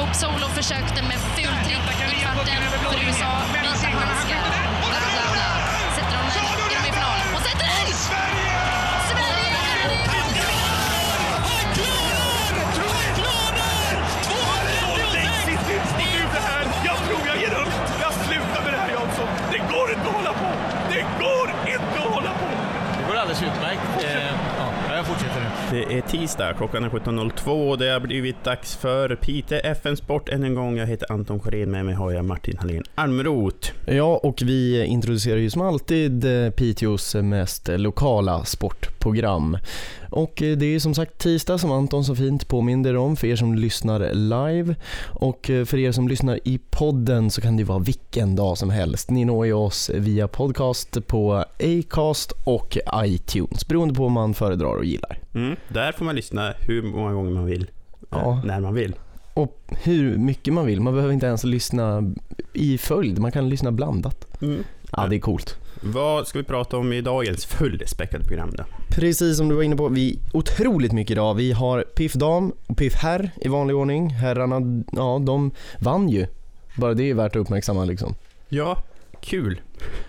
Hope Solo försökte med fultrick i kvarten för USA. Handskar. Bla, bla, Det är tisdag, klockan är 17.02 och det har blivit dags för Pite FN Sport än en gång. Jag heter Anton Korén, med mig har jag Martin Hallén Almroth. Ja, och vi introducerar ju som alltid eh, Piteås mest lokala sportprogram. Och eh, det är som sagt tisdag som Anton så fint påminner om för er som lyssnar live. Och eh, för er som lyssnar i podden så kan det vara vilken dag som helst. Ni når ju oss via podcast på Acast och iTunes beroende på vad man föredrar och gillar. Mm, där får man lyssna hur många gånger man vill, Ja. eh, när man vill. Och hur mycket man vill. Man behöver inte ens lyssna i följd, man kan lyssna blandat. Mm. Ja, det är coolt. Vad ska vi prata om i dagens fullspäckade program då? Precis som du var inne på, vi otroligt mycket idag. Vi har Piff Dam och Piff Herr i vanlig ordning. Herrarna, ja de vann ju. Bara det är värt att uppmärksamma liksom. Ja, kul.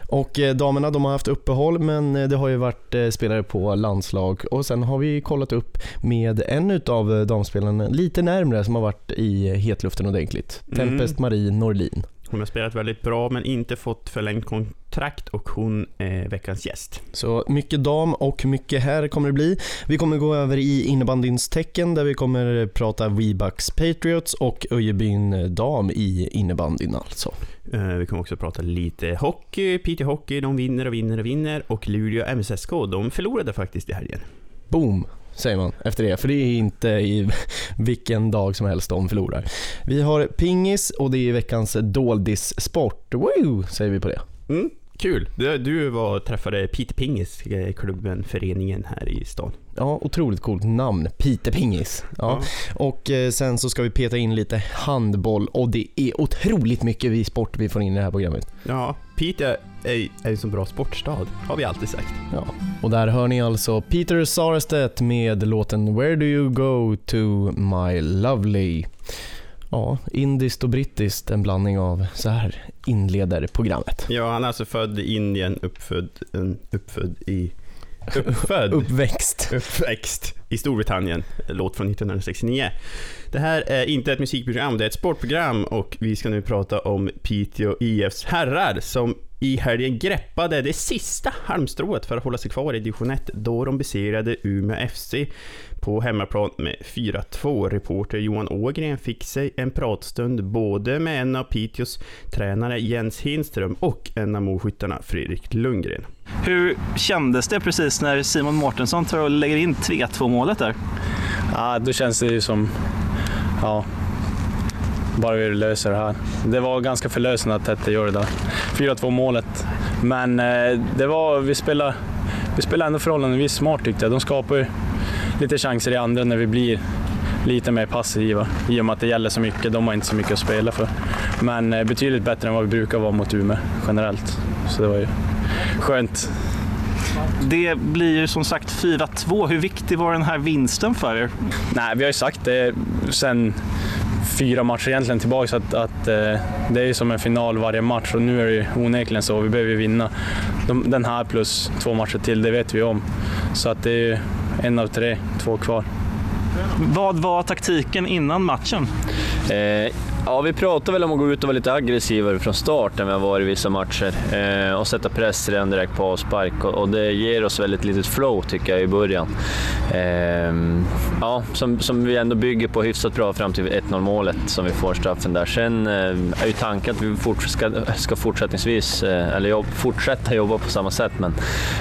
Och eh, damerna de har haft uppehåll men eh, det har ju varit eh, spelare på landslag och sen har vi kollat upp med en utav eh, damspelarna lite närmre som har varit i hetluften ordentligt. Mm. Tempest Marie Norlin. Hon har spelat väldigt bra men inte fått förlängt kontrakt och hon är veckans gäst. Så mycket dam och mycket här kommer det bli. Vi kommer gå över i innebandyns tecken där vi kommer prata Webucks Patriots och Öjebyn dam i innebandyn alltså. Eh, Vi kommer också prata lite hockey. Piteå Hockey, de vinner och vinner och vinner. Och Luleå MSSK, de förlorade faktiskt i helgen. Boom, säger man efter det. För det är inte i vilken dag som helst de förlorar. Vi har pingis och det är veckans doldissport. Woo, säger vi på det. Mm, kul! Du, var träffade Piteå Pingis, eh, klubben, föreningen här i stan. Ja, otroligt coolt namn. Pite Pingis. Ja. Och eh, sen så ska vi peta in lite handboll och det är otroligt mycket vi sport vi får in i det här programmet. Ja, Piteå är, är en så bra sportstad, har vi alltid sagt. Ja. Och där hör ni alltså Peter Sarestedt med låten Where do you go to my lovely? Ja, indiskt och brittiskt, en blandning av så här inleder programmet. Ja, han är alltså född i Indien, uppfödd, uppfödd i... Uppfödd? Uppväxt. Uppväxt i Storbritannien, låt från 1969. Det här är inte ett musikprogram, det är ett sportprogram och vi ska nu prata om Piteå IFs herrar som i helgen greppade det sista halmstrået för att hålla sig kvar i division 1 då de besegrade Umeå FC på hemmaplan med 4-2. Reporter Johan Ågren fick sig en pratstund både med en av Piteås tränare Jens Hinström och en av målskyttarna Fredrik Lundgren. Hur kändes det precis när Simon Mårtensson tar och lägger in 3-2 målet där? Ja, då känns det ju som... Ja, bara vi löser det här. Det var ganska förlösande att Tette gjorde det där. 4-2 målet. Men eh, det var, vi spelade, vi spelade ändå förhållandevis smart tyckte jag. De skapar ju lite chanser i andra när vi blir lite mer passiva i och med att det gäller så mycket. De har inte så mycket att spela för. Men eh, betydligt bättre än vad vi brukar vara mot Umeå generellt. Så det var ju skönt. Det blir ju som sagt 4-2. Hur viktig var den här vinsten för er? Nej, vi har ju sagt det sen fyra matcher egentligen tillbaka att, att eh, det är ju som en final varje match och nu är det ju onekligen så. Vi behöver ju vinna De, den här plus två matcher till, det vet vi om. Så att det är ju en av tre, två kvar. Vad var taktiken innan matchen? Eh, ja, vi pratade väl om att gå ut och vara lite aggressivare från start än vi har varit i vissa matcher eh, och sätta press redan direkt på avspark och, och det ger oss väldigt litet flow tycker jag i början. Eh, ja, som, som vi ändå bygger på hyfsat bra fram till 1-0 målet som vi får straffen där. Sen eh, är ju tanken att vi fort, ska, ska fortsättningsvis, eh, eller jobb, fortsätta jobba på samma sätt men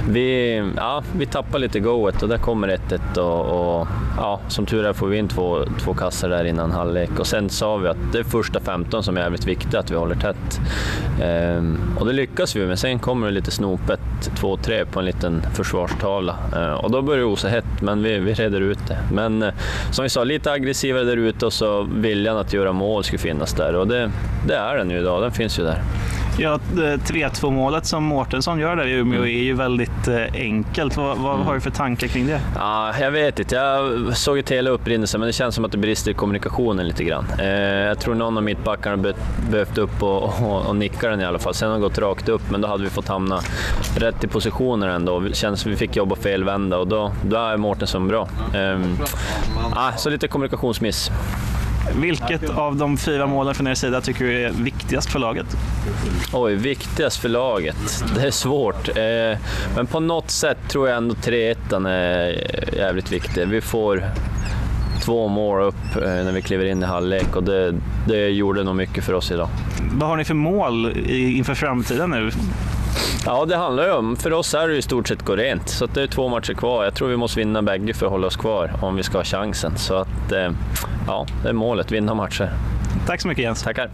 vi, ja, vi tappar lite goet och där kommer 1-1 och, och ja, som tur är får vi in två, två kassar där innan halvlek och sen sa vi att det första 15 som är jävligt viktigt att vi håller tätt. Ehm, och det lyckas vi men sen kommer det lite snopet 2-3 på en liten försvarstavla ehm, och då börjar det osa hett men vi, vi reder ut det. Men eh, som vi sa, lite aggressivare där ute och så viljan att göra mål skulle finnas där och det, det är den ju idag, den finns ju där. Ja, eh, 3-2 målet som Mårtensson gör där i Umeå är ju väldigt eh, enkelt. Vad, vad har du för tankar kring det? Ja, jag vet inte. Jag såg ett hela upprinnelsen, men det känns som att det brister i kommunikationen lite grann. Eh, jag tror någon av mittbackarna be behövt upp och, och, och nicka den i alla fall. Sen har det gått rakt upp, men då hade vi fått hamna rätt i positioner ändå. Det känns som vi fick jobba felvända och då, då är Mårtensson bra. Eh, ah, så lite kommunikationsmiss. Vilket av de fyra målen från er sida tycker du är viktigast för laget? Oj, viktigast för laget? Det är svårt. Eh, men på något sätt tror jag ändå 3-1 är jävligt viktig. Vi får två mål upp eh, när vi kliver in i halvlek och det, det gjorde nog mycket för oss idag. Vad har ni för mål inför framtiden nu? Ja, det handlar ju om, för oss är det i stort sett gå rent. Så det är två matcher kvar. Jag tror vi måste vinna bägge för att hålla oss kvar om vi ska ha chansen. Så att, eh, ja, det är målet, vinna matcher. Tack så mycket Jens. Tackar.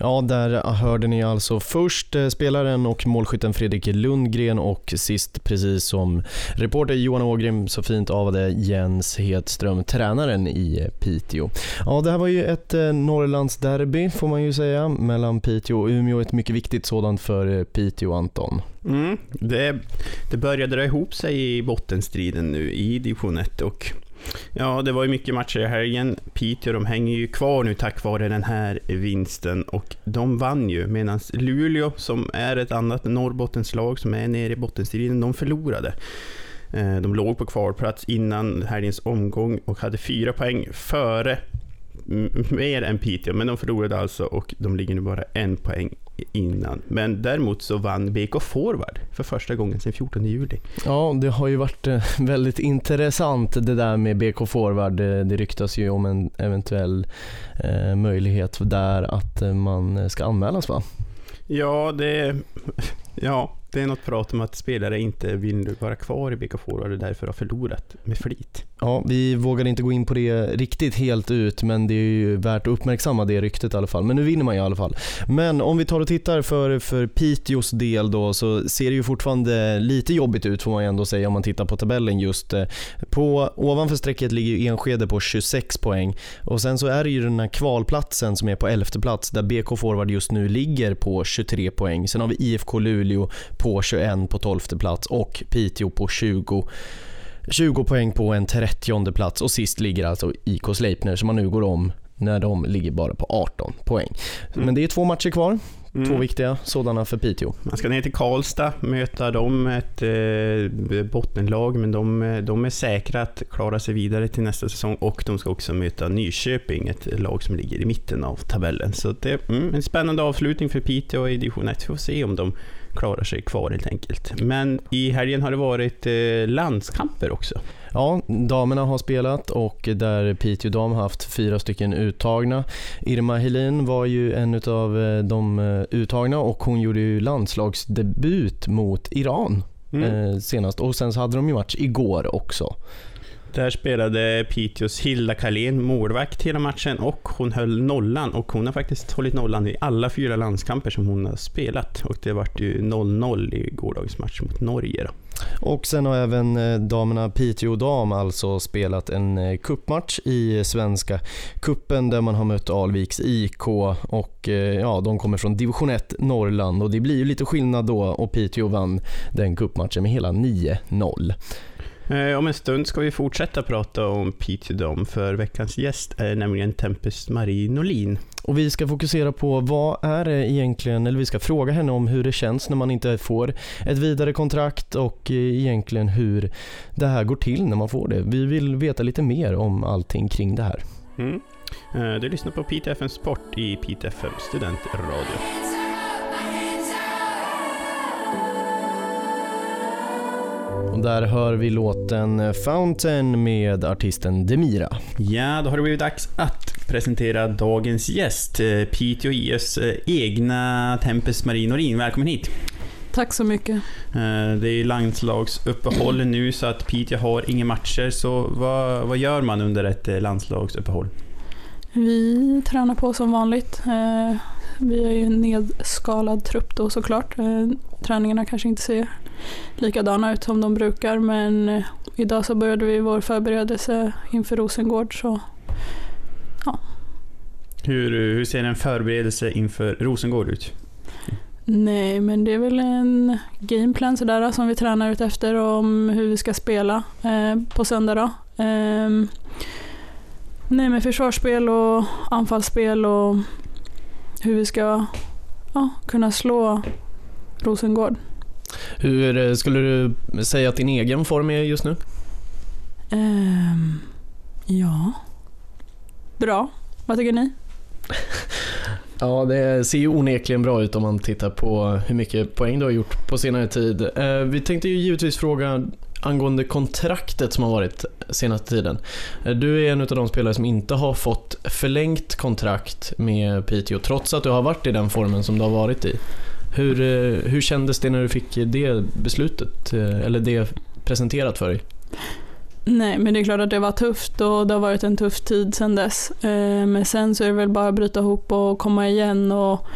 Ja, där hörde ni alltså först eh, spelaren och målskytten Fredrik Lundgren och sist, precis som reporter Johan Ågrim så fint avade Jens Hedström, tränaren i Piteå. Ja, det här var ju ett eh, Norrlandsderby får man ju säga mellan Piteå och Umeå. Ett mycket viktigt sådant för eh, Piteå, Anton. Mm, det, det började dra ihop sig i bottenstriden nu i division 1 och Ja, det var ju mycket matcher i helgen. Piteå, de hänger ju kvar nu tack vare den här vinsten och de vann ju medan Luleå, som är ett annat Norrbottenslag som är nere i bottenstriden, de förlorade. Eh, de låg på kvalplats innan helgens omgång och hade fyra poäng före mer än Piteå, men de förlorade alltså och de ligger nu bara en poäng innan. Men däremot så vann BK Forward för första gången sedan 14 juli. Ja, det har ju varit eh, väldigt intressant det där med BK Forward. Det, det ryktas ju om en eventuell eh, möjlighet där att eh, man ska anmälas va? Ja, det, ja, det är något prat om att spelare inte vill vara kvar i BK Forward och därför har förlorat med flit. Ja, vi vågar inte gå in på det riktigt helt ut men det är ju värt att uppmärksamma det ryktet i alla fall. Men nu vinner man ju i alla fall. Men om vi tar och tittar för, för Piteås del då så ser det ju fortfarande lite jobbigt ut får man ju ändå säga om man tittar på tabellen just. Eh, på, ovanför strecket ligger ju Enskede på 26 poäng och sen så är det ju den här kvalplatsen som är på 11 plats där BK Forward just nu ligger på 23 poäng. Sen har vi IFK Luleå på 21 på 12 plats och Piteå på 20 20 poäng på en 30 plats och sist ligger alltså IK Sleipner som man nu går om när de ligger bara på 18 poäng. Men det är två matcher kvar, två Mm. viktiga sådana för Piteå. Man ska ner till Karlstad, möta dem, ett eh, bottenlag, men de, de är säkra att klara sig vidare till nästa säsong och de ska också möta Nyköping, ett lag som ligger i mitten av tabellen. Så det är mm, en spännande avslutning för Piteå i division 1. Vi får se om de klarar sig kvar helt enkelt. Men i helgen har det varit eh, landskamper också. Ja, damerna har spelat och där Piteå dam har haft fyra stycken uttagna. Irma Helin var ju en av de eh, uttagna och hon gjorde ju landslagsdebut mot Iran Mm. eh, senast och sen så hade de ju match igår också. Där spelade Piteås Hilda Karlén målvakt hela matchen och hon höll nollan och hon har faktiskt hållit nollan i alla fyra landskamper som hon har spelat och det vart ju 0-0 i gårdagens match mot Norge. Då. Och sen har även eh, damerna Piteå dam alltså spelat en eh, kuppmatch i Svenska kuppen där man har mött Alviks IK och eh, ja, de kommer från division 1 Norrland och det blir ju lite skillnad då och Piteå vann den kuppmatchen med hela 9-0. Eh, Om en stund ska vi fortsätta prata om Piteå Dam för veckans gäst är nämligen Tempest Marie Norlin. Och vi ska fokusera på vad är det egentligen, eller vi ska fråga henne om hur det känns när man inte får ett vidare kontrakt och egentligen hur det här går till när man får det. Vi vill veta lite mer om allting kring det här. Mm. Eh, Du lyssnar på Piteå FM Sport i Piteå FM Studentradio. Och där hör vi låten Fountain med artisten Demira. Ja, då har det blivit dags att presentera dagens gäst, eh, Piteå IFs eh, egna Tempest Marie Norlin. Välkommen hit! Tack så mycket. Eh, Det är landslagsuppehåll nu så att Piteå har inga matcher, så vad, vad gör man under ett eh, landslagsuppehåll? Vi tränar på som vanligt. Eh, Vi är ju en nedskalad trupp då såklart. Eh, Träningarna kanske inte ser likadana ut som de brukar men eh, idag så började vi vår förberedelse inför Rosengård så Hur, hur ser en förberedelse inför Rosengård ut? Nej, men det är väl en gameplan sådär som vi tränar ut efter om hur vi ska spela eh, på söndag då. Ehm, nej, men försvarsspel och anfallsspel och hur vi ska ja, kunna slå Rosengård. Hur eh, skulle du säga att din egen form är just nu? Ehm, ja, bra. Vad tycker ni? Ja, det ser ju onekligen bra ut om man tittar på hur mycket poäng du har gjort på senare tid. Eh, Vi tänkte ju givetvis fråga angående kontraktet som har varit senaste tiden. Eh, Du är en av de spelare som inte har fått förlängt kontrakt med Piteå trots att du har varit i den formen som du har varit i. Hur, eh, hur kändes det när du fick det beslutet, eh, eller det presenterat för dig? Nej, men det är klart att det var tufft och det har varit en tuff tid sedan dess. Eh, men sen så är det väl bara att bryta ihop och komma igen och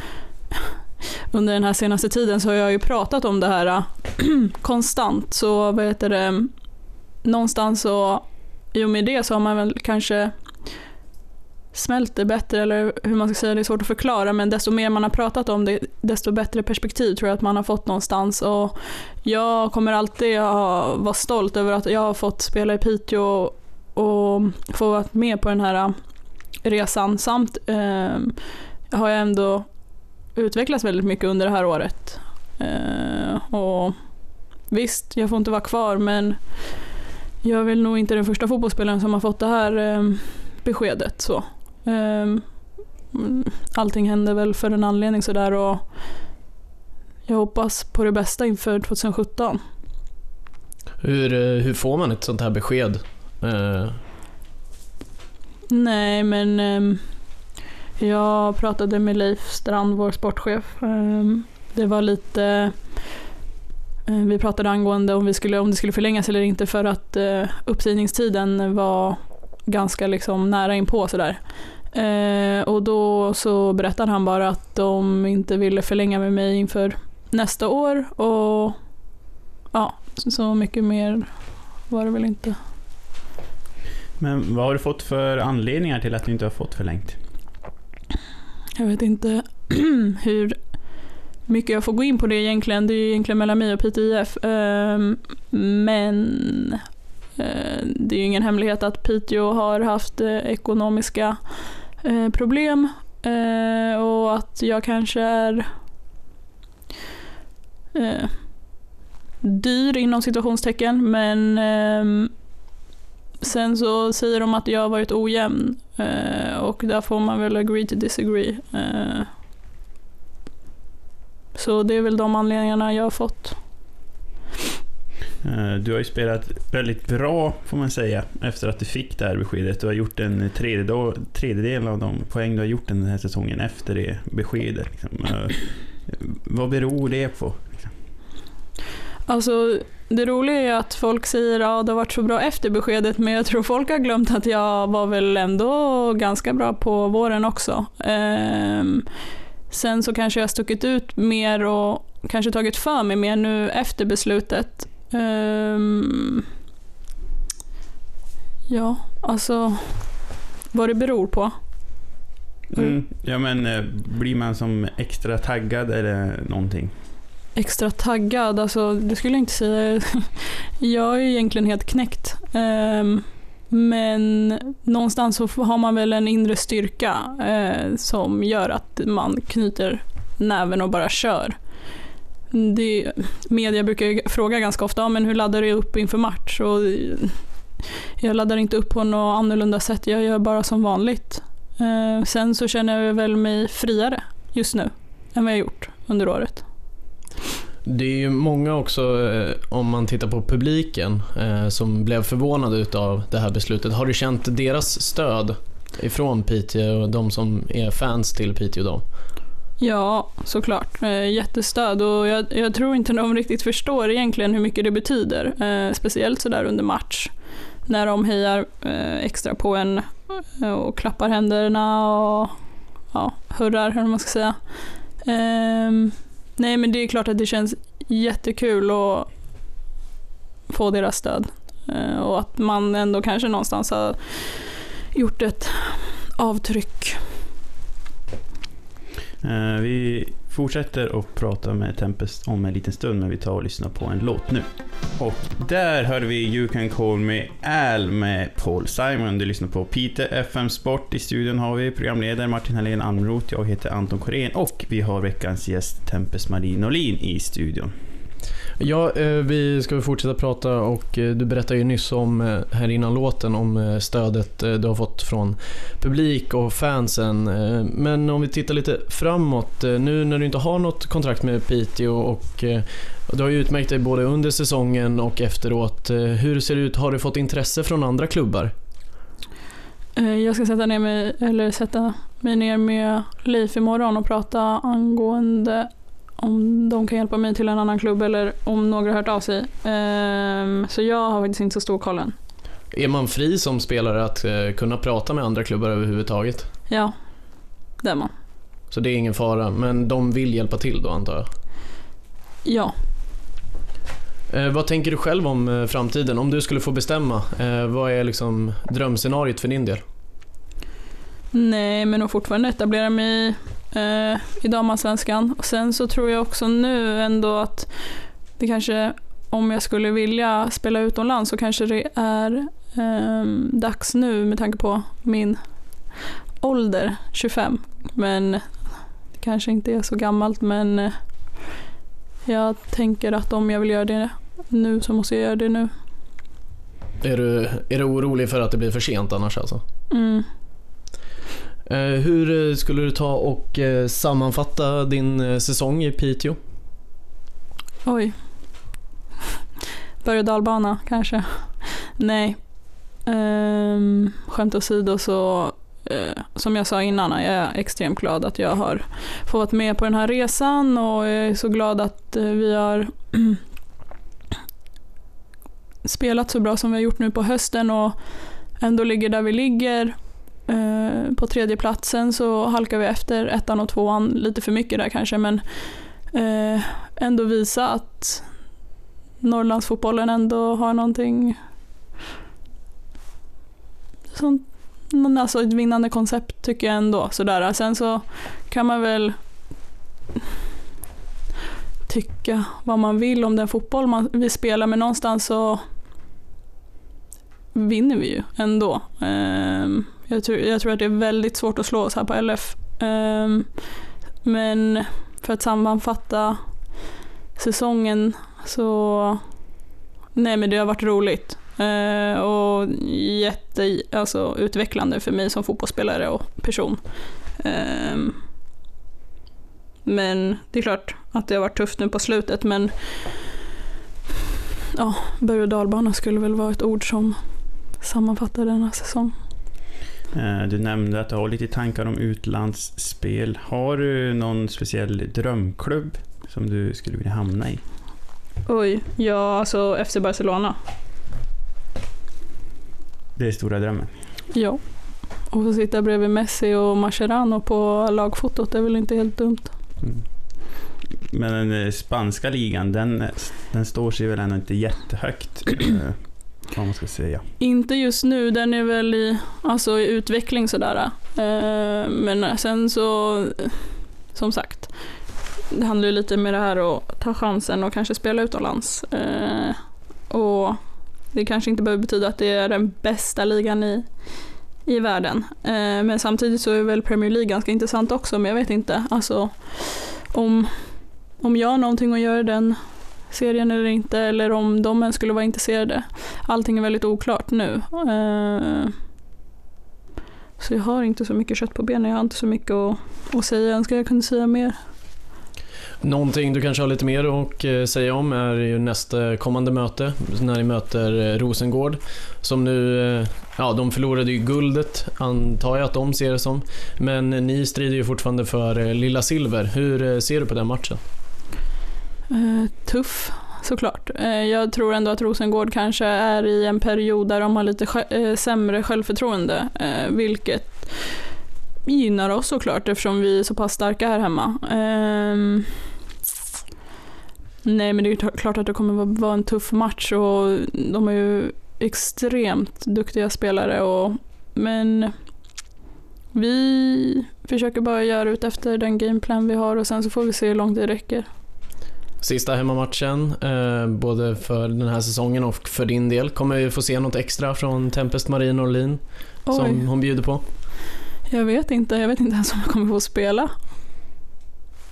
under den här senaste tiden så har jag ju pratat om det här konstant så vad heter det, någonstans så i och med det så har man väl kanske smälter bättre eller hur man ska säga, det är svårt att förklara men desto mer man har pratat om det desto bättre perspektiv tror jag att man har fått någonstans och jag kommer alltid ha- vara stolt över att jag har fått spela i Piteå och få vara med på den här resan samt eh, har jag ändå utvecklats väldigt mycket under det här året. Eh, och visst, jag får inte vara kvar men jag är väl nog inte den första fotbollsspelaren som har fått det här eh, beskedet. Så. Eh, mm, allting händer väl för en anledning sådär och jag hoppas på det bästa inför 2017. Hur, eh, hur får man ett sånt här besked? Eh, Nej, men ehm, jag pratade med Leif Strand, vår sportchef. Ehm, det var lite... eh, vi pratade angående om, vi skulle, om det skulle förlängas eller inte för att uh, uppsägningstiden var ganska liksom nära inpå sådär. Eh, och då så berättade han bara att de inte ville förlänga med mig inför nästa år och ja, så mycket mer var det väl inte. Men vad har du fått för anledningar till att du inte har fått förlängt? Jag vet inte hur mycket jag får gå in på det egentligen. Det är ju egentligen mellan mig och Piteå IF. Ehm, Men eh, det är ju ingen hemlighet att Piteå har haft eh, ekonomiska eh, problem eh, och att jag kanske är eh, dyr inom situationstecken men eh, Sen så säger de att jag har varit ojämn eh, och där får man väl agree to disagree. Eh, så det är väl de anledningarna jag har fått. Eh, du har ju spelat väldigt bra, får man säga, efter att du fick det här beskedet. Du har gjort en tredjedel, tredjedel av de poäng du har gjort den här säsongen efter det beskedet. Liksom. Eh, vad beror det på? Alltså, det roliga är att folk säger att ja, det har varit så bra efter beskedet men jag tror folk har glömt att jag var väl ändå ganska bra på våren också. Ehm, sen så kanske jag har stuckit ut mer och kanske tagit för mig mer nu efter beslutet. Ehm, ja, alltså vad det beror på. Mm. Ja, men eh, blir man som extra taggad eller någonting? extra taggad, alltså det skulle jag inte säga. Jag är egentligen helt knäckt. Ehm, men någonstans så har man väl en inre styrka eh, som gör att man knyter näven och bara kör. Det, media brukar ju fråga ganska ofta, ja, men hur laddar du upp inför match? Och jag laddar inte upp på något annorlunda sätt, jag gör bara som vanligt. Eh, sen så känner jag väl mig friare just nu än vad jag gjort under året. Det är ju många också, eh, om man tittar på publiken, eh, som blev förvånade utav det här beslutet. Har du känt deras stöd ifrån Piteå och de som är fans till Piteå då? Ja, såklart. Eh, jättestöd och jag, jag tror inte de riktigt förstår egentligen hur mycket det betyder. Eh, speciellt sådär under match. När de hejar eh, extra på en eh, och klappar händerna och ja, hurrar, hur man ska säga. Eh, nej, men det är klart att det känns jättekul att få deras stöd. Eh, och att man ändå kanske någonstans har gjort ett avtryck. Eh, vi fortsätter att prata med Tempest om en liten stund, men vi tar och lyssnar på en låt nu. Och där hörde vi You Can Call Me Al med Paul Simon. Du lyssnar på Peter FM Sport. I studion har vi programledare Martin Helén Almroth, jag heter Anton Korén och vi har veckans gäst Tempest Marie Norlin i studion. Ja, eh, vi ska fortsätta prata och eh, du berättade ju nyss om, eh, här innan låten, om stödet du har fått från publik och fansen. Men om vi tittar lite framåt, nu när du inte har något kontrakt med Piteå och du har ju utmärkt dig både under säsongen och efteråt. Hur ser det ut? Har du fått intresse från andra klubbar? Jag ska sätta, ner mig, eller sätta mig ner med Leif imorgon och prata angående om de kan hjälpa mig till en annan klubb eller om några har hört av sig. Ehm, så jag har faktiskt inte så stor koll än. Är man fri som spelare att eh, kunna prata med andra klubbar överhuvudtaget? Ja, det är man. Så det är ingen fara, men de vill hjälpa till då antar jag? Ja. Eh, vad tänker du själv om eh, framtiden? Om du skulle få bestämma, vad är liksom drömscenariot för din del? Nej, men att fortfarande etablera mig eh, i damallsvenskan. Och sen så tror jag också nu ändå att det kanske, om jag skulle vilja spela utomlands så kanske det är eh, dags nu med tanke på min ålder, 25. Men det kanske inte är så gammalt men eh, jag tänker att om jag vill göra det nu så måste jag göra det nu. Är du, är du orolig för att det blir för sent annars alltså? Mm. Eh, hur eh, skulle du ta och eh, sammanfatta din säsong i Piteå? Oj. Berg och dalbana kanske. Nej. Um, skämt åsido så som jag sa innan, jag är extremt glad att jag har fått vara med på den här resan och jag är så glad att vi har spelat så bra som vi har gjort nu på hösten och ändå ligger där vi ligger. Eh, på tredje platsen så halkar vi efter ettan och tvåan lite för mycket där kanske men eh, ändå visa att Norrlandsfotbollen ändå har någonting sånt, alltså ett vinnande koncept tycker jag ändå. Sådär. Sen så kan man väl tycka vad man vill om den fotboll man, vi spelar men någonstans så vinner vi ju ändå. Um, jag tror, jag tror att det är väldigt svårt att slå oss här på LF. Um, ehm, men för att sammanfatta säsongen så Nej men det har varit roligt. Uh, och jätte, alltså, utvecklande för mig som fotbollsspelare och person. Um, men det är klart att det har varit tufft nu på slutet men ja, berg och dalbana skulle väl vara ett ord som sammanfattar denna säsong. Eh, du nämnde att du har lite tankar om utlandsspel. Har du någon speciell drömklubb som du skulle vilja hamna i? Oj, ja alltså FC Barcelona. Det är stora drömmen? Ja. Och få sitta bredvid Messi och Mascherano på lagfotot är väl inte helt dumt. Mm. Men den eh, spanska ligan, den, den står sig väl ändå inte jättehögt? Vad man ska säga. Inte just nu, den är väl i, alltså i utveckling sådär. Eh, men sen så, som sagt, det handlar ju lite med det här att ta chansen och kanske spela utomlands. Eh, och det kanske inte behöver betyda att det är den bästa ligan i, i världen. Eh, men samtidigt så är väl Premier League ganska intressant också, men jag vet inte. Alltså, om, om jag har någonting att göra den serien eller inte, eller om de ens skulle vara intresserade. Allting är väldigt oklart nu. Eh, så jag har inte så mycket kött på benen, jag har inte så mycket att, att säga. Jag önskar jag kunde säga mer. Någonting du kanske har lite mer att eh, säga om är ju nästa kommande möte när ni möter eh, Rosengård. Som nu, eh, ja de förlorade ju guldet antar jag att de ser det som. Men ni strider ju fortfarande för lilla silver. Hur ser du på den matchen? Eh, tuff såklart. Eh, jag tror ändå att Rosengård kanske är i en period där de har lite eh, sämre självförtroende, vilket gynnar oss såklart eftersom vi är så pass starka här hemma. Ehm, nej men det är klart att det kommer vara en tuff match och de är ju extremt duktiga spelare och men vi försöker bara göra ut efter den gameplan vi har och sen så får vi se hur långt det räcker. Sista hemmamatchen, eh, både för den här säsongen och för din del. Kommer vi få se något extra från Tempest Marie Norlin som Oj. hon bjuder på? Jag vet inte, jag vet inte ens om jag kommer få spela.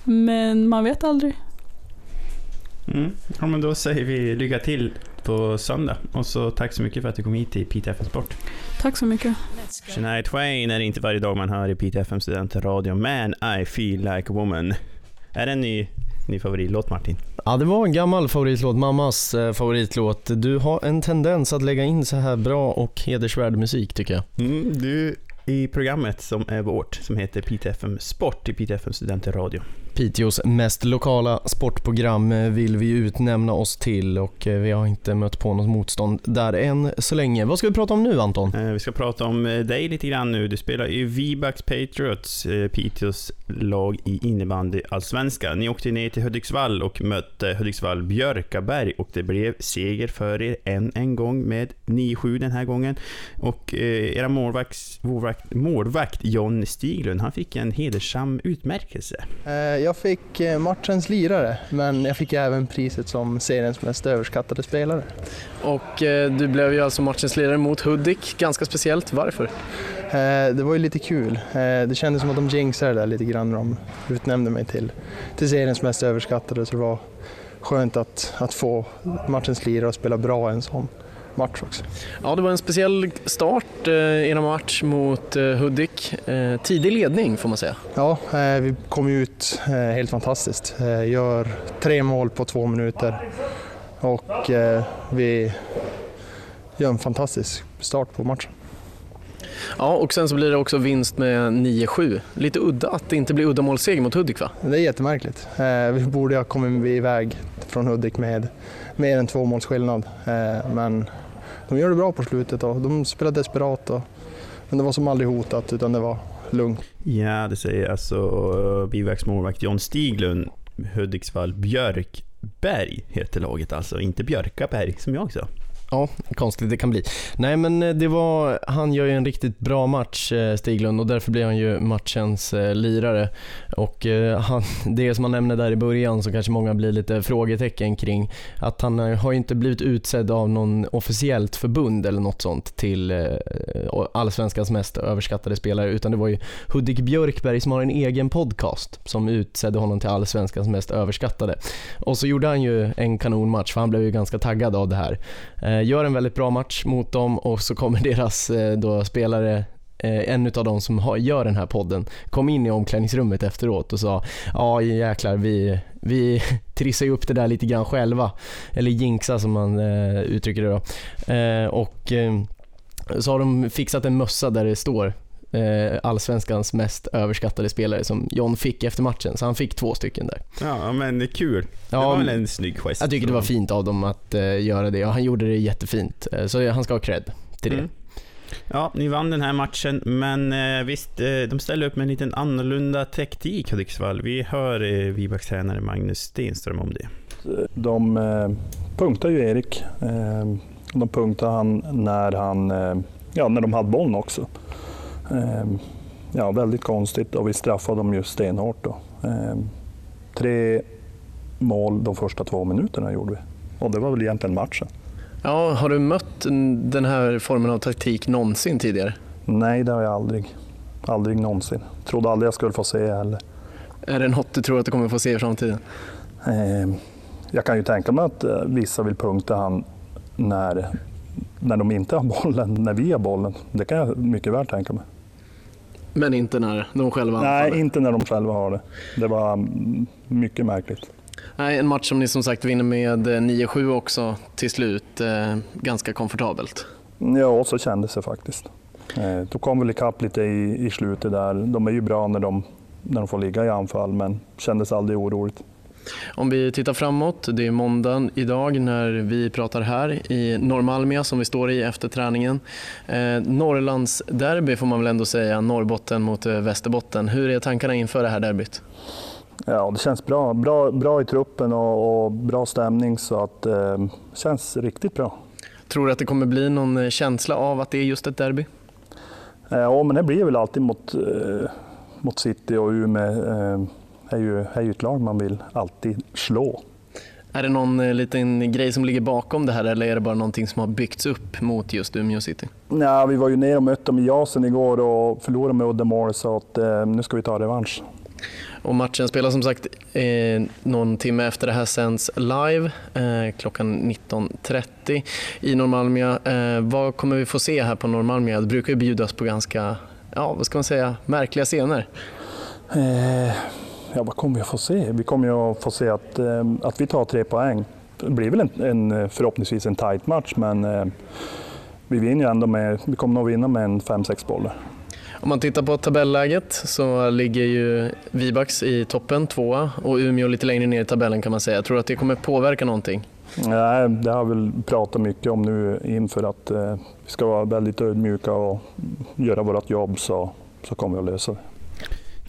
Men man vet aldrig. Mm. Ja, men då säger vi lycka till på söndag. Och så tack så mycket för att du kom hit till PTFN Sport. Tack så mycket. Shania Twain är det inte varje dag man hör i PTFM studentradio. Man, I feel like a woman. Är det en ny, ny favoritlåt Martin? Ja, det var en gammal favoritlåt, mammas eh, favoritlåt. Du har en tendens att lägga in så här bra och hedersvärd musik tycker jag. Mm, du i programmet som är vårt, som heter PTFM Sport i PTFM studentradio. Piteås mest lokala sportprogram eh, vill vi utnämna oss till och eh, vi har inte mött på något motstånd där än så länge. Vad ska vi prata om nu Anton? Eh, Vi ska prata om dig lite grann nu. Du spelar i V-Bucks Patriots, Piteås lag i innebandy allsvenskan. Ni åkte ner till Hudiksvall och mötte Hudiksvall Björkaberg och det blev seger för er än en gång med 9-7 den här gången. Och era målvakt, målvakt, målvakt John Stiglund, han fick en hedersam utmärkelse. Eh, Jag fick eh, matchens lirare, men jag fick även priset som seriens mest överskattade spelare. Och eh, du blev ju alltså matchens lirare mot Hudik, ganska speciellt. Varför? Eh, Det var ju lite kul. Eh, Det kändes som att de jinxade där lite grann när de utnämnde mig till, till seriens mest överskattade, så det var skönt att, att få matchens lirare och spela bra en sån match också. Ja, det var en speciell start eh, i en match mot eh, Hudik. Eh, tidig ledning får man säga. Ja, vi kom ut helt fantastiskt. Gör tre mål på två minuter och vi gör en fantastisk start på matchen. Ja, och sen så blir det också vinst med 9-7. Lite udda att det inte blir uddamålsseger mot Hudik va? Det är jättemärkligt. Eh, Vi borde ha kommit iväg från Hudik med mer än två måls skillnad. Eh, Men de gör det bra på slutet och de spelar desperat. Och, men det var som aldrig hotat utan det var lugnt. Ja, det säger alltså eh, Bivaks målvakt John Stiglund, Hudiksvall Björkberg heter laget alltså, inte Björkaberg som jag sa. Ja, konstigt det kan bli. Nej men eh, det var, han gör ju en riktigt bra match eh, Stiglund och därför blir han ju matchens eh, lirare. Och han, det som han nämnde där i början så kanske många blir lite frågetecken kring att han har ju inte blivit utsedd av någon officiellt förbund eller något sånt till allsvenskans mest överskattade spelare utan det var ju Hudik Björkberg som har en egen podcast som utsedde honom till allsvenskans mest överskattade. Och så gjorde han ju en kanonmatch för han blev ju ganska taggad av det här. Eh, gör en väldigt bra match mot dem och så kommer deras eh, då spelare eh, en av de som gör den här podden kom in i omklädningsrummet efteråt och sa ja jäklar vi, vi trissar ju upp det där lite grann själva. Eller jinxa som man uttrycker det då. Och så har de fixat en mössa där det står eh, allsvenskans mest överskattade spelare som John fick efter matchen. Så han fick två stycken där. Ja, men kul. Det Ja, var väl en snygg gest. Jag tycker det var fint av dem att eh, göra det och han gjorde det jättefint. Eh, så han ska ha cred till det. Mm. Ja, ni vann den här matchen, men eh, visst, eh, de ställer upp med en liten annorlunda taktik Hudiksvall. Vi hör eh, Vibaks tränare Magnus Stenström om det. De eh, punktar ju Erik. De punktar han när, han, ja, när de hade bollen också. Eh, ja, väldigt konstigt och vi straffade dem ju stenhårt. Då. Eh, tre mål de första två minuterna gjorde vi. Och det var väl egentligen matchen. Ja, har du mött den här formen av taktik någonsin tidigare? Nej, det har jag aldrig. Aldrig någonsin. Trodde aldrig jag skulle få se heller. Är det något du tror att du kommer få se i framtiden? Eh, jag kan ju tänka mig att eh, vissa vill punkta han när, när de inte har bollen, när vi har bollen. Det kan jag mycket väl tänka mig. Men inte när de själva anfaller? Nej, inte när de själva har det. Det var mm, mycket märkligt. Nej, en match som ni som sagt vinner med eh, 9-7 också till slut. Eh, ganska komfortabelt. Ja, så kändes det faktiskt. Eh, de kom väl ikapp lite i, i slutet där. De är ju bra när de, när de får ligga i anfall, men kändes aldrig oroligt. Om vi tittar framåt, det är måndag idag när vi pratar här i Norrmalmia som vi står i efter träningen. Eh, Norrlands derby får man väl ändå säga, Norrbotten mot eh, Västerbotten. Hur är tankarna inför det här derbyt? Ja, det känns bra. Bra, bra i truppen och, och bra stämning så att eh, känns riktigt bra. Tror du att det kommer bli någon eh, känsla av att det är just ett derby? Eh, Ja, men det blir väl alltid mot, eh, mot City och Umeå är, ju, är ju ett lag man vill alltid slå. Är det någon eh, liten grej som ligger bakom det här eller är det bara någonting som har byggts upp mot just Umeå City? Ja, vi var ju ner och mötte dem i Jasen igår och förlorade med Uddemål så att, eh, nu ska vi ta revansch. Och matchen spelas som sagt eh, någon timme efter det här sänds live eh, klockan 19.30 i Norrmalmia. Eh, vad kommer vi få se här på Norrmalmia? Det brukar ju bjudas på ganska, ja vad ska man säga, märkliga scener. Eh, ja, vad kommer vi att få se? Vi kommer ju att få se att, eh, att vi tar tre poäng. Det blir väl en, en förhoppningsvis en tight match men eh, vi vinner ändå med, vi kommer nog vinna med en 5-6 bollar. Om man tittar på tabelläget så ligger ju Vibax i toppen, tvåa, och Umeå lite längre ner i tabellen kan man säga. Tror du att det kommer påverka någonting? Nej, det har vi pratat mycket om nu inför att eh, vi ska vara väldigt ödmjuka och göra vårt jobb så, så kommer vi att lösa det.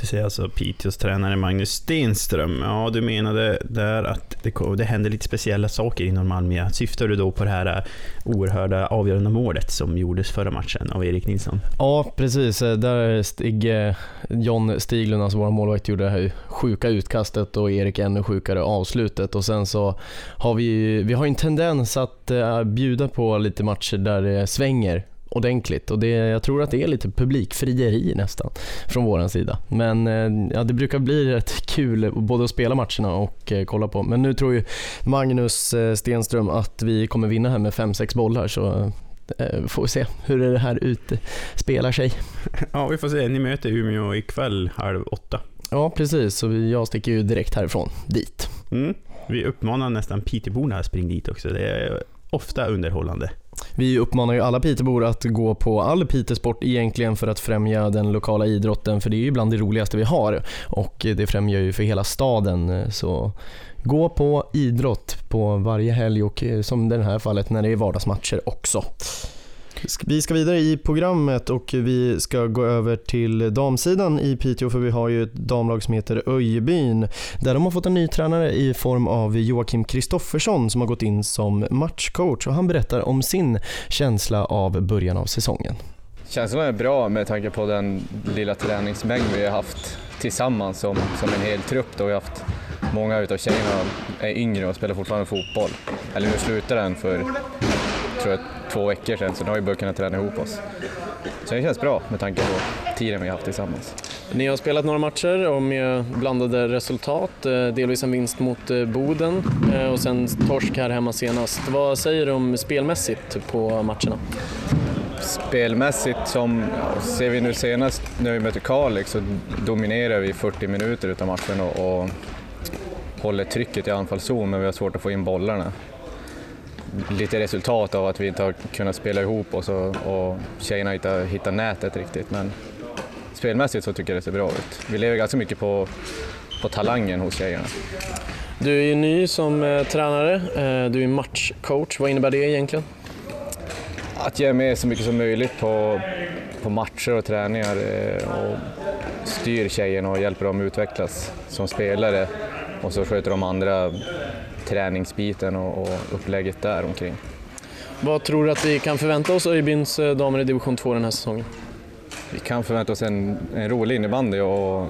Det säger alltså Piteås tränare Magnus Stenström. Ja, du menade där att det, det händer lite speciella saker inom Malmö. Syftar du då på det här eh, oerhörda avgörande målet som gjordes förra matchen av Erik Nilsson? Ja, precis. Eh, där Stig, eh, John Stiglund, alltså vår målvakt, gjorde det här sjuka utkastet och Erik ännu sjukare avslutet. Och sen så har vi, vi har en tendens att bjuda på lite matcher där det svänger ordentligt och det, jag tror att det är lite publikfrieri nästan från vår sida. Men eh, ja, det brukar bli rätt kul både att spela matcherna och eh, kolla på. Men nu tror ju Magnus eh, Stenström att vi kommer vinna här med 5-6 bollar så får vi se hur det här utspelar sig. Ja, vi får se. Ni möter Umeå ikväll halv åtta. Ja, precis. Så jag sticker ju direkt härifrån dit. Mm. Vi uppmanar nästan Piteborna att springa dit också. Det är ofta underhållande. Vi uppmanar ju alla Piteåbor att gå på all Pitesport egentligen för att främja den lokala idrotten för det är ju bland det roligaste vi har och det främjar ju för hela staden. Så gå på idrott på varje helg och eh, som i det här fallet när det är vardagsmatcher också. Vi ska vidare i programmet och vi ska gå över till damsidan i Piteå för vi har ju ett damlag som heter Öjebyn där de har fått en ny tränare i form av Joakim Kristoffersson som har gått in som matchcoach och han berättar om sin känsla av början av säsongen. Känslan är bra med tanke på den lilla träningsmängd vi har haft tillsammans som, som en hel trupp. Då vi har haft många utav tjejerna är yngre och spelar fortfarande fotboll. Eller nu slutar den för tror jag, två veckor sedan, så nu har vi börjat kunna träna ihop oss. Så det känns bra med tanke på tiden vi har haft tillsammans. Ni har spelat några matcher och med blandade resultat, eh, delvis en vinst mot eh, Boden eh, och sen torsk här hemma senast. Vad säger du om spelmässigt på matcherna? Spelmässigt, som ser vi nu senast när vi möter Kalix så dominerar vi 40 minuter utav matchen och, och håller trycket i anfallszon men vi har svårt att få in bollarna lite resultat av att vi inte har kunnat spela ihop oss och, och tjejerna inte har hittat nätet riktigt. Men spelmässigt så tycker jag det ser bra ut. Vi lever ganska mycket på, på talangen hos tjejerna. Du är ju ny som eh, tränare, eh, du är matchcoach. Vad innebär det egentligen? Att ge med så mycket som möjligt på, på matcher och träningar eh, och styr tjejerna och hjälper dem utvecklas som spelare och så sköter de andra träningsbiten och, och upplägget där omkring. Vad tror du att vi kan förvänta oss Öjebyns eh, damer i division 2 den här säsongen? Vi kan förvänta oss en, en rolig innebandy och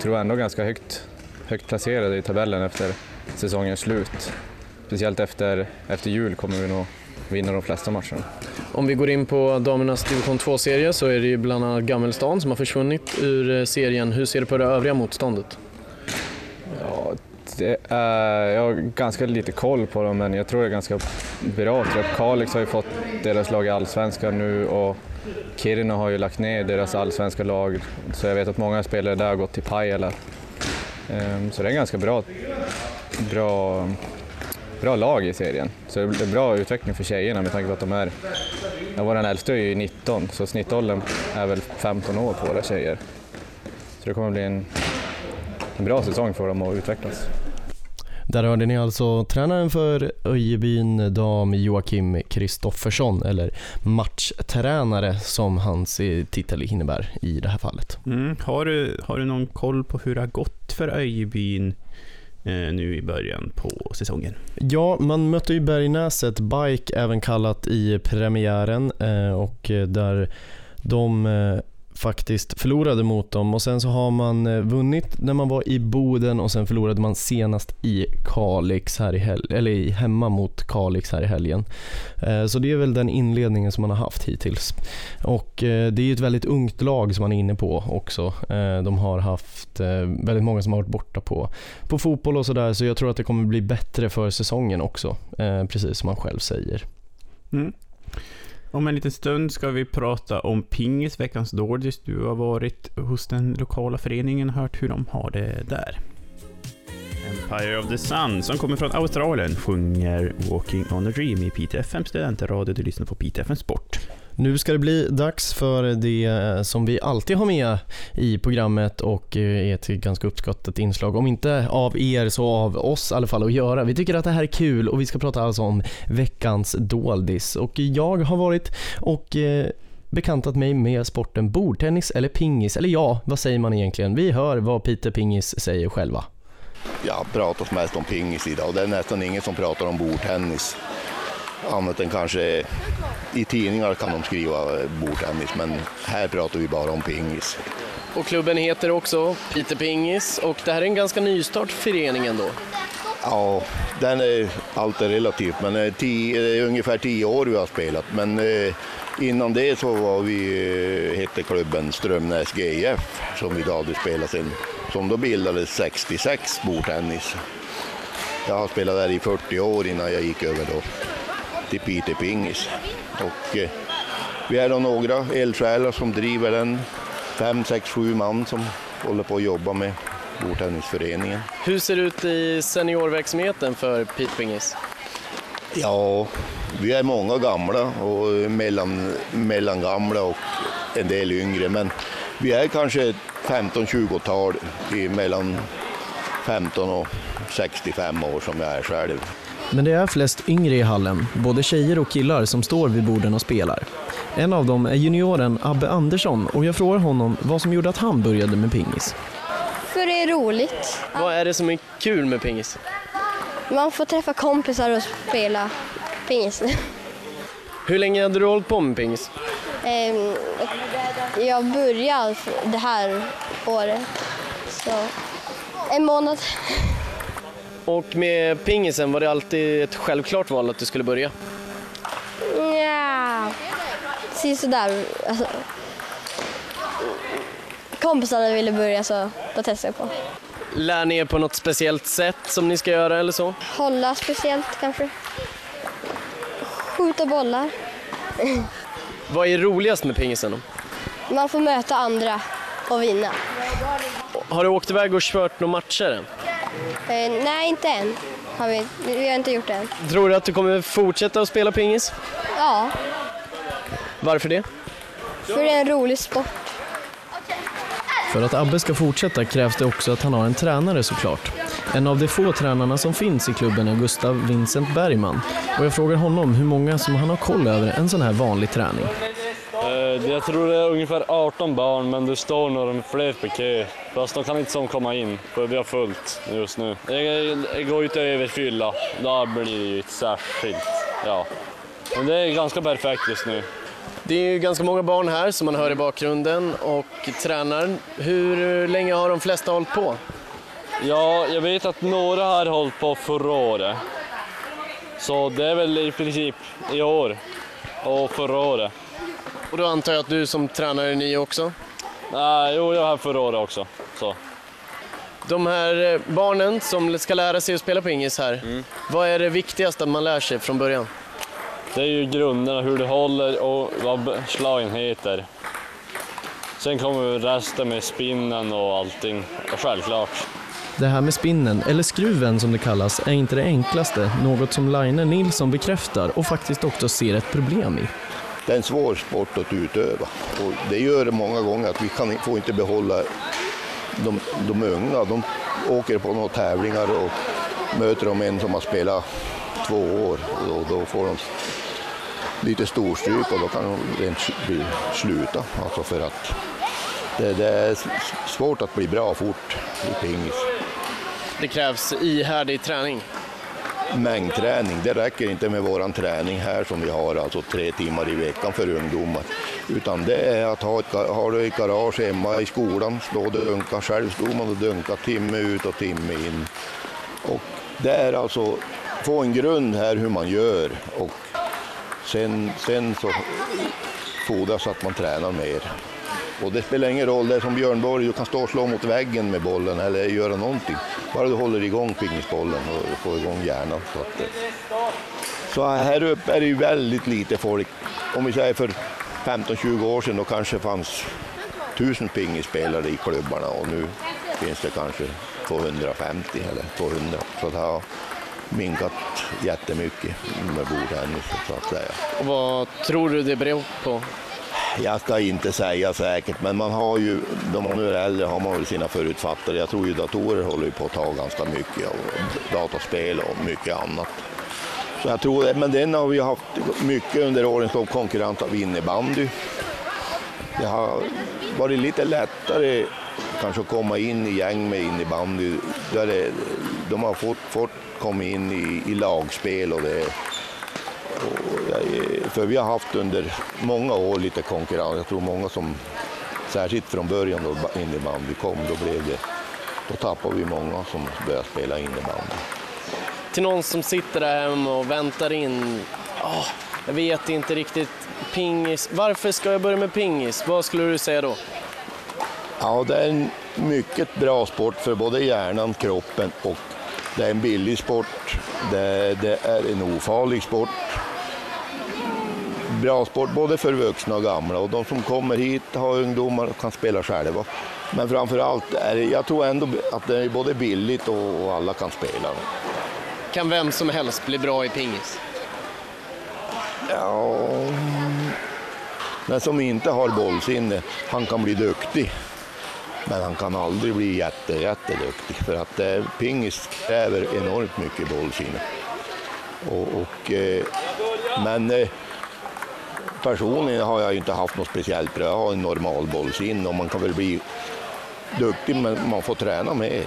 tror ändå ganska högt, högt placerade i tabellen efter säsongens slut. Speciellt efter, efter jul kommer vi nog vinna de flesta matcherna. Om vi går in på damernas division 2-serie så är det ju bland annat Gammelstan som har försvunnit ur eh, serien. Hur ser du på det övriga motståndet? Det är, jag har ganska lite koll på dem, men jag tror det är ganska bra trupp. Kalix har ju fått deras lag i Allsvenskan nu och Kiruna har ju lagt ner deras allsvenska lag, så jag vet att många spelare där har gått till Pajala. Ehm, så det är en ganska bra, bra, bra lag i serien. Så det är bra utveckling för tjejerna med tanke på att de är, ja, vår äldsta är ju 19, så snittåldern är väl 15 år på våra tjejer. Så det kommer bli en bra säsong för dem att utvecklas. Där hörde ni alltså tränaren för Öjebyn dam Joakim Kristoffersson, eller matchtränare som hans titel innebär i det här fallet. Mm. Har, du, har du någon koll på hur det har gått för Öjebyn eh, nu i början på säsongen? Ja, man mötte ju Bergnäset Bike, även kallat i premiären, eh, och där de eh, faktiskt förlorade mot dem och sen så har man eh, vunnit när man var i Boden och sen förlorade man senast i Kalix här i hel- eller i, hemma mot Kalix här i helgen. Eh, så det är väl den inledningen som man har haft hittills. Och eh, det är ju ett väldigt ungt lag som man är inne på också. De har haft väldigt många som har varit borta på, på fotboll och sådär så jag tror att det kommer bli bättre för säsongen också, precis som man själv säger. Mm. Om en liten stund ska vi prata om pingis, veckans Dordis. Du har varit hos den lokala föreningen och hört hur de har det där. Empire of the Sun, som kommer från Australien, sjunger Walking on a Dream i PTFM studentradio. Du lyssnar på PTFM Sport. Nu ska det bli dags för det eh, som vi alltid har med i programmet och eh, är ett ganska uppskattat inslag, om inte av er så av oss i alla fall att göra. Vi tycker att det här är kul och vi ska prata alltså om veckans doldis och jag har varit och eh, bekantat mig med sporten bordtennis eller pingis, eller ja, vad säger man egentligen? Vi hör vad Peter Pingis säger själva. Jag pratar mest om pingis idag och det är nästan ingen som pratar om bordtennis. Annat än kanske i tidningar kan de skriva bordtennis, men här pratar vi bara om pingis. Och klubben heter också Peter Pingis och det här är en ganska nystart för föreningen då. Ja, den är, allt är relativt, men är, tio, ungefär tio år vi har spelat. Men eh, innan det så var vi, eh, hette klubben Strömnäs GIF som vi då hade spelat sen, som då bildades 66, bordtennis. Jag har spelat där i 40 år innan jag gick över då till Peter Pingis. Och, eh, vi är då några eldsjälar som driver den, fem, sex, sju man som håller på att jobba med bordtennisföreningen. Hur ser det ut i seniorverksamheten för Peter Pingis? Ja, vi är många gamla och mellan, mellan gamla och en del yngre, men vi är kanske 15-20-tal i mellan 15 och 65 år som jag är själv. Men det är flest yngre i hallen, både tjejer och killar som står vid borden och spelar. En av dem är junioren Abbe Andersson och jag frågar honom vad som gjorde att han började med pingis. För det är roligt. Vad är det som är kul med pingis? Man får träffa kompisar och spela pingis. Hur länge hade du hållit på med pingis? Ehm, Jag började det här året, så en månad. Och med pingisen, var det alltid ett självklart val att du skulle börja? Ja, sådär. Alltså, kompisarna ville börja så då testade jag på. Lär ni er på något speciellt sätt som ni ska göra eller så? Hålla speciellt kanske. Skjuta bollar. Vad är roligast med pingisen? då? Man får möta andra och vinna. Har du åkt iväg och kört några matcher än? Eh, nej, inte än. Har vi, vi har inte gjort det än. Tror du att du kommer fortsätta att spela pingis? Ja, Varför det? för det är en rolig sport. För att Abbe ska fortsätta krävs det också att han har en tränare såklart. En av de få tränarna som finns i klubben är Gustav Vincent Bergman och jag frågar honom hur många som han har koll över en sån här vanlig träning. Eh, Jag tror det är ungefär 18 barn, men det står några fler på kö. Fast de kan inte som komma in, för vi har fullt just nu. Jag, jag går ut över fylla, då blir det ju särskilt. Ja. Men det är ganska perfekt just nu. Det är ju ganska många barn här som man hör i bakgrunden och tränaren. Hur länge har de flesta hållit på? Ja, jag vet att några har hållit på förra året. Så det är väl i princip i år och förra året. Och då antar jag att du som tränare är ny också? Nej, jo, jag har förra året också. Så. De här eh, barnen som ska lära sig att spela pingis här, vad är det viktigaste man lär sig från början? Det är ju grunderna, hur du håller och vad slagen heter. Sen kommer resten med spinnen och allting, självklart. Det här med spinnen, eller skruven som det kallas, är inte det enklaste, något som Line Nilsson bekräftar och faktiskt också ser ett problem i. Det är en svår sport att utöva och det gör det många gånger att vi kan, får inte behålla de, de unga. De åker på några tävlingar och möter de en som har spelat två år och då, då får de lite storstryk och då kan de rent sluta. Alltså för att det, det är svårt att bli bra fort i pingis. Det krävs ihärdig träning. Mängdträning, det räcker inte med våran träning här som vi har, alltså tre timmar i veckan för ungdomar. Utan det är att ha ett, har du ett garage hemma i skolan, stå och dunka. Själv stod man och dunka timme ut och timme in. Och det är alltså få en grund här hur man gör och sen, sen så fordras att man tränar mer. Och det spelar ingen roll, det är som Björn Borg, du kan stå och slå mot väggen med bollen eller göra någonting. Bara du håller igång pingisbollen och får igång hjärnan. Så, att, eh. så här uppe är det ju väldigt lite folk. Om vi säger för 15-20 år sedan då kanske fanns tusen pingisspelare i klubbarna och nu finns det kanske 250 eller 200. Så det har minkat jättemycket med bordtennis så att säga. Och vad tror du det beror på? Jag ska inte säga säkert, men man har ju, de man nu är äldre har man väl sina förutfattade. Jag tror ju datorer håller ju på att ta ganska mycket och dataspel och mycket annat. Så jag tror det, men den har vi haft mycket under årens lopp konkurrens av innebandy. Det har varit lite lättare kanske att komma in i gäng med innebandy. Där det, de har fått, fått komma in i, i lagspel och det jag- för vi har haft under många år lite konkurrens. Jag tror många som, särskilt från början då innebandy kom, då blev det, då tappade vi många som började spela innebandy. Till någon som sitter där hemma och väntar in, "Ah, jag vet inte riktigt, pingis, varför ska jag börja med pingis? Vad skulle du säga då? Ja, det är en mycket bra sport för både hjärnan, kroppen och det är en billig sport. Det, det är en ofarlig sport. Bra sport både för vuxna och gamla och de som kommer hit har ungdomar och kan spela själva. Men framför allt är det, jag tror ändå att det är både billigt och, och alla kan spela. Kan vem som helst bli bra i pingis? Ja, den som inte har bollsinne, han kan bli duktig. Men han kan aldrig bli jätte, jätteduktig för att eh, pingis kräver enormt mycket bollsinne. Och, och, eh, men eh, personligen har jag ju inte haft något speciellt bra. Jag har en normal bollsinne och man kan väl bli duktig men man får träna mer.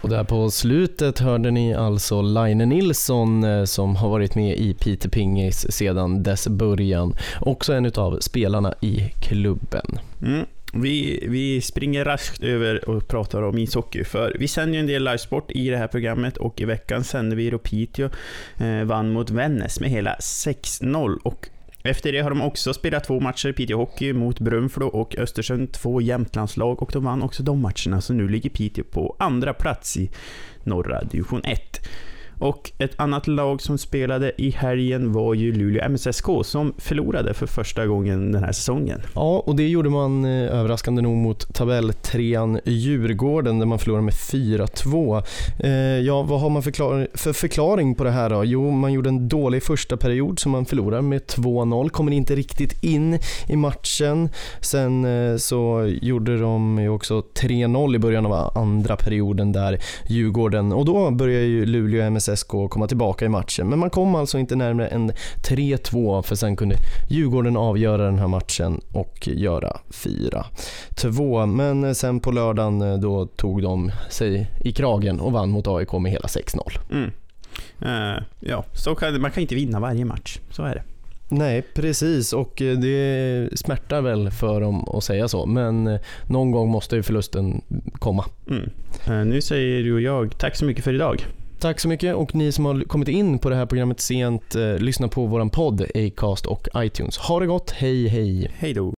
Och där på slutet hörde ni alltså Line Nilsson eh, som har varit med i Peter Pingis sedan dess början. Också en av spelarna i klubben. Mm. Vi, vi springer raskt över och pratar om ishockey, för vi sänder ju en del livesport i det här programmet och i veckan sände vi då Piteå eh, vann mot Vännäs med hela 6-0 och efter det har de också spelat två matcher, Piteå Hockey mot Brunflo och Östersund, två Jämtlandslag och de vann också de matcherna, så nu ligger Piteå på andra plats i norra division 1. Och ett annat lag som spelade i helgen var ju Luleå MSSK som förlorade för första gången den här säsongen. Ja, och det gjorde man eh, överraskande nog mot tabelltrean Djurgården där man förlorade med 4-2. Eh, ja, vad har man förklar för förklaring på det här då? Jo, man gjorde en dålig första period som man förlorar med 2-0, kommer inte riktigt in i matchen. Sen eh, så gjorde de ju också 3-0 i början av andra perioden där Djurgården och då börjar ju Luleå MSSK komma tillbaka i matchen. Men man kom alltså inte närmare än 3-2 för sen kunde Djurgården avgöra den här matchen och göra 4-2. Men sen på lördagen eh, då tog de sig i kragen och vann mot AIK med hela 6-0. Mm. Eh, ja, så kan, man kan inte vinna varje match, så är det. Nej, precis och eh, det smärtar väl för dem att säga så, men någon gång måste ju förlusten komma. Mm. Nu säger du och jag tack så mycket för idag. Tack så mycket och ni som har kommit in på det här programmet sent, eh, lyssna på våran podd Acast och iTunes. Ha det gott, hej hej! Hej då!